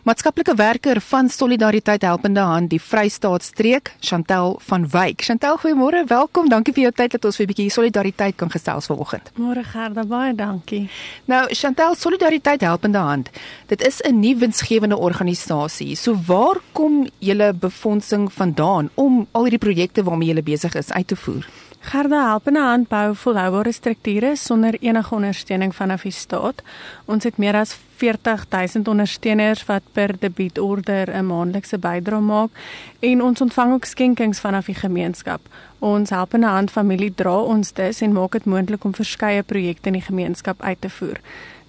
Maatskaplike werker van Solidariteit Helpende Hand die Vrystaat streek, Chantel van Wyk. Chantel, goeiemôre, welkom. Dankie vir jou tyd dat ons vir 'n bietjie solidariteit kan gesels vanoggend. Môre Gerda, baie dankie. Nou, Chantel, Solidariteit Helpende Hand. Dit is 'n nuwe winsgewende organisasie. So waar kom julle befondsing vandaan om al hierdie projekte waarmee julle besig is uit te voer? Gerda Helpende Hand bou volhoubare strukture sonder enige ondersteuning vanaf die staat. Ons het meer as 40000 ondersteuners wat per debietorder 'n maandelikse bydrae maak en ons ontvang ook skenkings vanaf die gemeenskap. Ons Helpende Hand familie dra ons dus en maak dit moontlik om verskeie projekte in die gemeenskap uit te voer.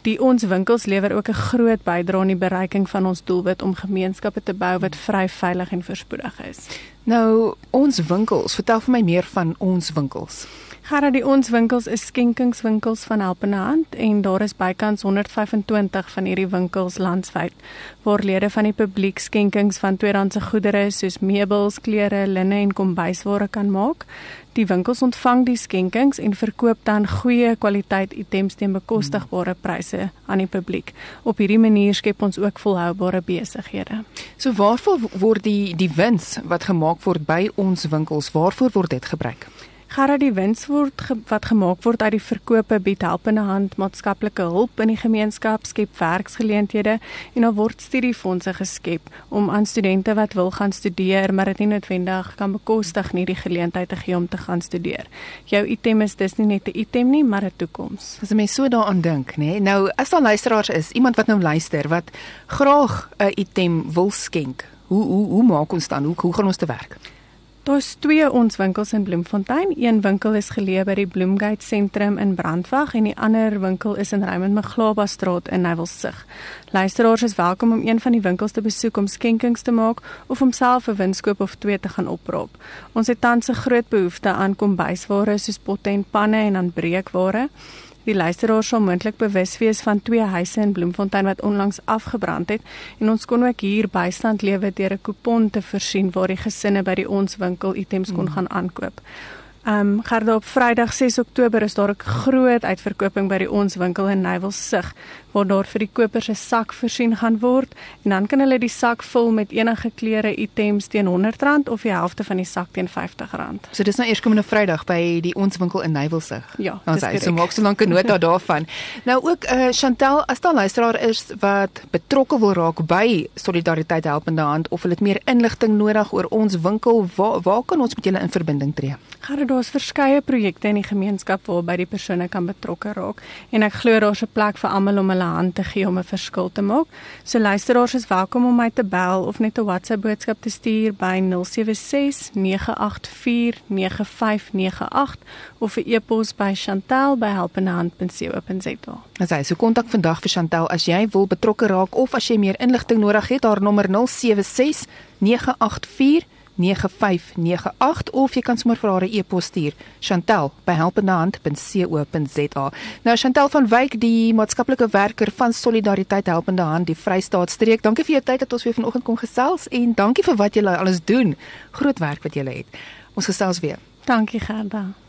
Die ons winkels lewer ook 'n groot bydrae aan die bereiking van ons doelwit om gemeenskappe te bou wat vry, veilig en voorspoedig is. Nou, ons winkels, vertel vir my meer van ons winkels. Gerard, die ons winkels is skenkingswinkels van Helpende Hand en daar is bykans 125 van hierdie winkels landwyd waar lede van die publiek skenkings van tweedehandse goedere soos meubels, klere, linne en kombuisware kan maak. Die winkels ontvang die skenkings en verkoop dan goeie kwaliteit items teen bekostigbare pryse aan die publiek. Op hierdie manier skep ons ook volhoubare besighede. So waarvoor word die die wins wat gemaak word by ons winkels, waarvoor word dit gebruik? Gerard die wins word ge wat gemaak word uit die verkope bied helpende hand maatskaplike hulp in die gemeenskap skep werksgeleenthede en daar word studiefondse geskep om aan studente wat wil gaan studeer maar dit nie noodwendig kan bekostig nie die geleentheid te gee om te gaan studeer. Jou item is dis nie net 'n item nie maar 'n toekoms. As jy mens so daaraan dink, nê. Nou as daar luisteraars is, iemand wat nou luister wat graag 'n item wil skenk, hoe hoe hoe maak ons dan? Hoe hoe gaan ons te werk? Daar's twee ons winkels in Bloemfontein. Een winkel is geleë by die Bloemgate sentrum in Brandwag en die ander winkel is in Raymond Maglaba straat in Nywelsig. Luisteraars is welkom om een van die winkels te besoek om skenkings te maak of om self 'n winskoop of twee te gaan opraap. Ons het tans 'n groot behoefte aan kombuisware soos potte en panne en aan breekware. Die luisteraars sal moontlik bewus wees van twee huise in Bloemfontein wat onlangs afgebrand het en ons kon ook hier bystand lewer deur 'n kupon te voorsien waar die gesinne by die ons winkel items kon mm. gaan aankoop. Ehm um, gerda op Vrydag 6 Oktober is daar 'n groot uitverkoping by die ons winkel in Nywelsig waar daar vir die kopers 'n sak voorsien gaan word en dan kan hulle die sak vul met enige klere items teen R100 of die helfte van die sak teen R50. So dis nou eers komende Vrydag by die ons winkel in Nywelsig. Ja, ons sê so maak so lank 'n nota daarvan. Nou ook eh uh, Chantel, as daar luisteraar is wat betrokke wil raak by Solidariteit Helpende Hand of hulle het meer inligting nodig oor ons winkel, waar waar kan ons met julle in verbinding tree? Gaan daar's verskeie projekte in die gemeenskap waarby die persone kan betrokke raak en ek glo daar's 'n plek vir almal om hulle hand te gee om 'n verskil te maak. So luisteraars is welkom om my te bel of net 'n WhatsApp boodskap te stuur by 076 984 9598 of 'n e-pos by chantel@helpenhand.co.za. As jy so kontak vandag vir Chantel as jy wil betrokke raak of as jy meer inligting nodig het, haar nommer 076 984 9598 of jy kan sommer vir haar 'n e-pos stuur chantel@helpendehand.co.za. Nou Chantel van Wyk, die maatskaplike werker van Solidariteit Helpende Hand die Vrystaat streek. Dankie vir jou tyd dat ons weer vanoggend kon gesels en dankie vir wat jy alles doen. Groot werk wat jy het. Ons gesels weer. Dankie Gerda.